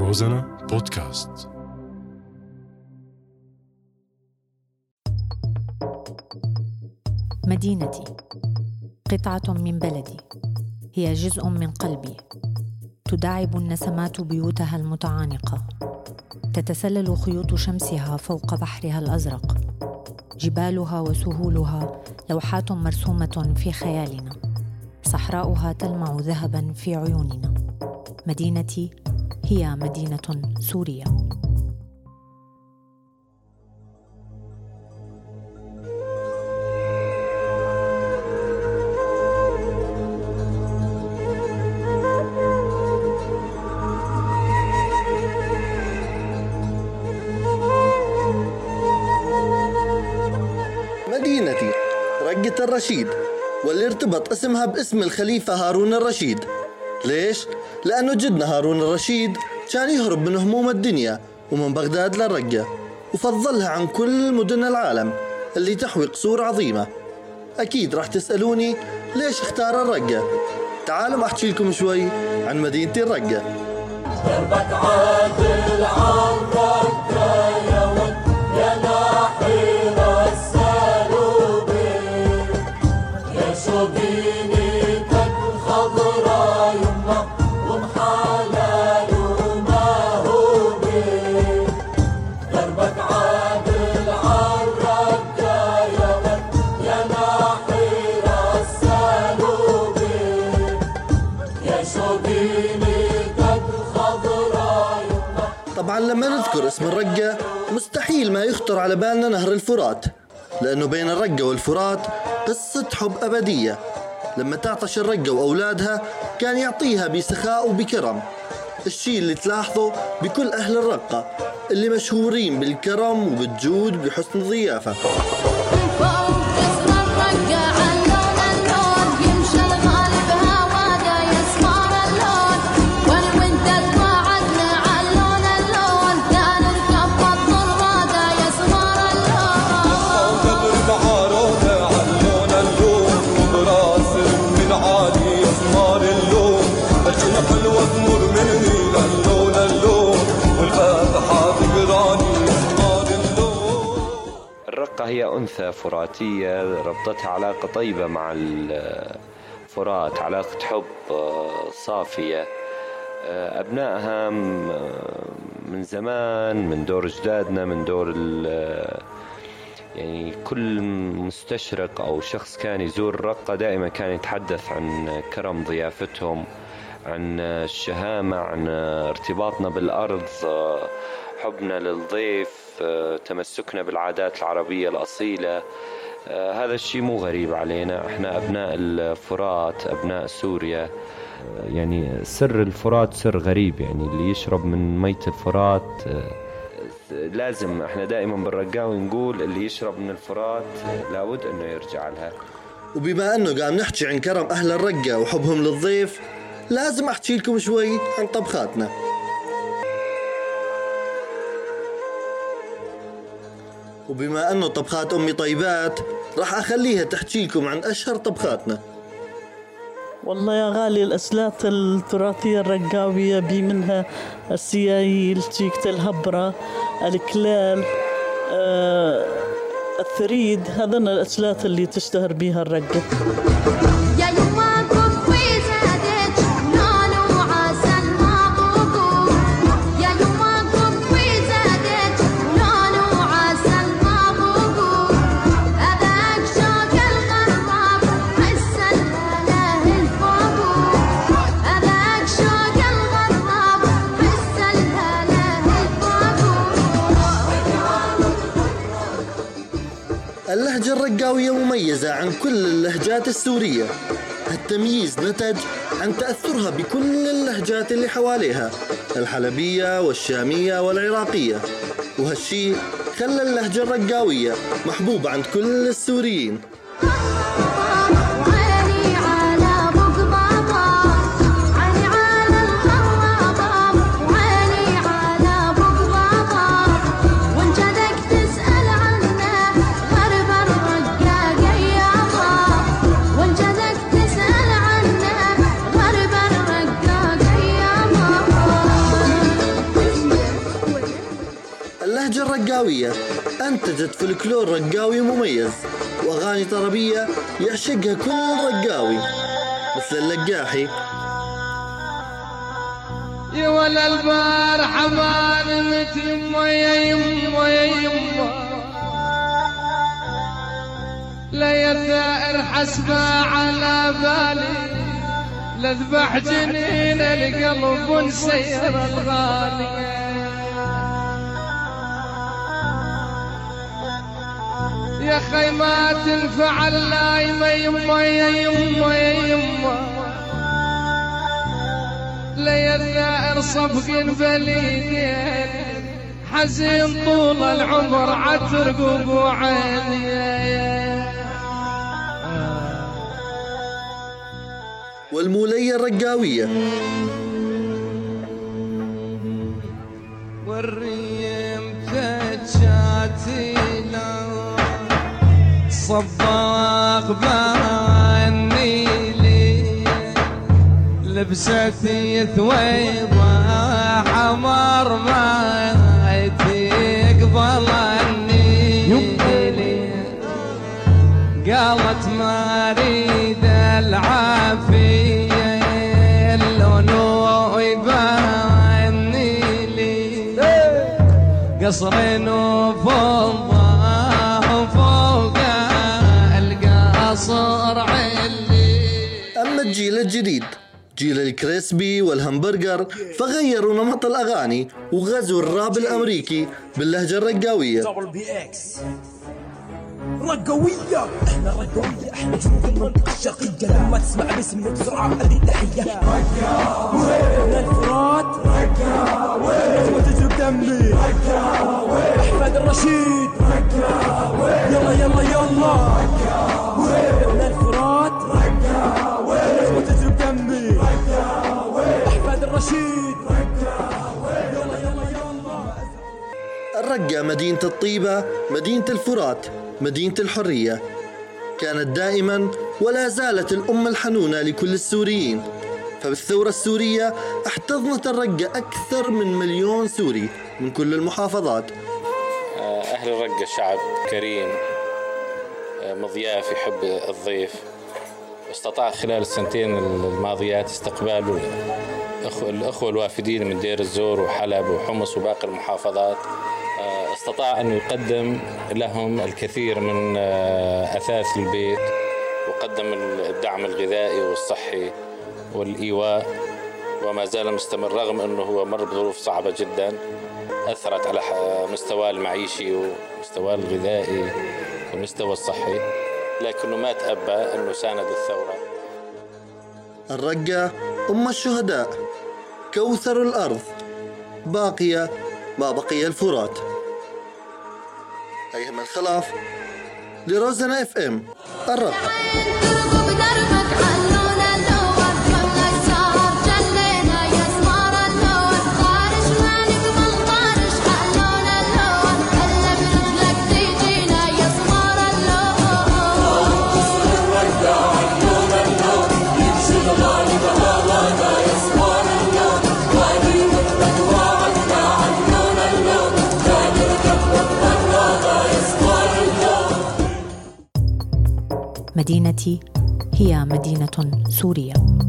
روزانا بودكاست. مدينتي. قطعة من بلدي. هي جزء من قلبي. تداعب النسمات بيوتها المتعانقة. تتسلل خيوط شمسها فوق بحرها الأزرق. جبالها وسهولها لوحات مرسومة في خيالنا. صحراؤها تلمع ذهبا في عيوننا. مدينتي هي مدينة سوريا مدينتي رقة الرشيد واللي ارتبط اسمها باسم الخليفة هارون الرشيد ليش؟ لأنه جدنا هارون الرشيد كان يهرب من هموم الدنيا ومن بغداد للرقة وفضلها عن كل مدن العالم اللي تحوي قصور عظيمة. أكيد راح تسألوني ليش اختار الرقة؟ تعالوا أحكي لكم شوي عن مدينة الرقة. طبعا لما نذكر اسم الرقة مستحيل ما يخطر على بالنا نهر الفرات لأنه بين الرقة والفرات قصة حب أبدية. لما تعطش الرقة وأولادها كان يعطيها بسخاء وبكرم. الشيء اللي تلاحظه بكل أهل الرقة اللي مشهورين بالكرم وبالجود بحسن الضيافة أنثى فراتية ربطتها علاقة طيبة مع الفرات علاقة حب آه، صافية. آه، أبنائها آه، من زمان من دور أجدادنا من دور يعني كل مستشرق أو شخص كان يزور الرقة دائما كان يتحدث عن كرم ضيافتهم عن الشهامة عن ارتباطنا بالأرض. حبنا للضيف تمسكنا بالعادات العربية الأصيلة. هذا الشيء مو غريب علينا. إحنا أبناء الفرات أبناء سوريا. يعني سر الفرات سر غريب. يعني اللي يشرب من مية الفرات لازم إحنا دائما بالرقاوي نقول اللي يشرب من الفرات لابد إنه يرجع لها. وبما أنه قام نحكي عن كرم أهل الرقة وحبهم للضيف لازم أحكي لكم شوي عن طبخاتنا. وبما أنه طبخات أمي طيبات راح أخليها تحكي لكم عن أشهر طبخاتنا. والله يا غالي الأسلات التراثية الرقاوية بي منها السياييل تيكة الهبرة الكلال آه الثريد هذين الأسلات اللي تشتهر بها الرقة. الرقاوية مميزة عن كل اللهجات السورية. التمييز نتج عن تأثرها بكل اللهجات اللي حواليها الحلبية والشامية والعراقية. وهالشي خلى اللهجة الرقاوية محبوبة عند كل السوريين. الرقاوية. أنتجت فلكلور رقاوي مميز وأغاني طربية يعشقها كل رقاوي مثل اللقاحي. يا ولا البارحة ما نمت يما يا يما يا يما لا يا ثائر حسبة على بالي لذبح جنين القلب ونسير الغالي. يا خي ما تنفع اللايمة يما يا يما يا يما. الثائر صفق بليدين حزين طول العمر عترقب وعيني والمولية الرقاوية. صباغ باني لي لبستي ثويبة حمر ما تقبل النيلي قالت ما أريد العافية اللون يباني لي قصرين الجديد جيل الكريسبي والهمبرجر فغيروا نمط الأغاني وغزوا الراب الأمريكي باللهجة الرقاوية رقوية إحنا رقوية إحنا جنود المنطقة الشرقية لما تسمع باسمنا بسرعة هذه التحية إحنا الفرات رقاوي تجرب دمي احمد الرشيد الرقة مدينة الطيبة مدينة الفرات مدينة الحرية. كانت دائما ولا زالت الأم الحنونة لكل السوريين. فبالثورة السورية احتضنت الرقة أكثر من مليون سوري من كل المحافظات. أهل الرقة شعب كريم مضياف يحب الضيف. استطاع خلال السنتين الماضيات استقبال الأخوة- الوافدين من دير الزور وحلب وحمص وباقي المحافظات. آه، استطاع أن يقدم لهم الكثير من آه، أثاث البيت وقدم الدعم الغذائي والصحي والإيواء وما زال مستمر رغم أنه هو مر بظروف صعبة جدا أثرت على مستواه المعيشي ومستواه الغذائي والمستوى الصحي لكنه ما تأبى أنه ساند الثورة. الرقة أم الشهداء. كوثر الأرض. باقية ما بقي الفرات. أيهم الخلاف لروزنا اف ام. الرق مدينتي هي مدينة سورية.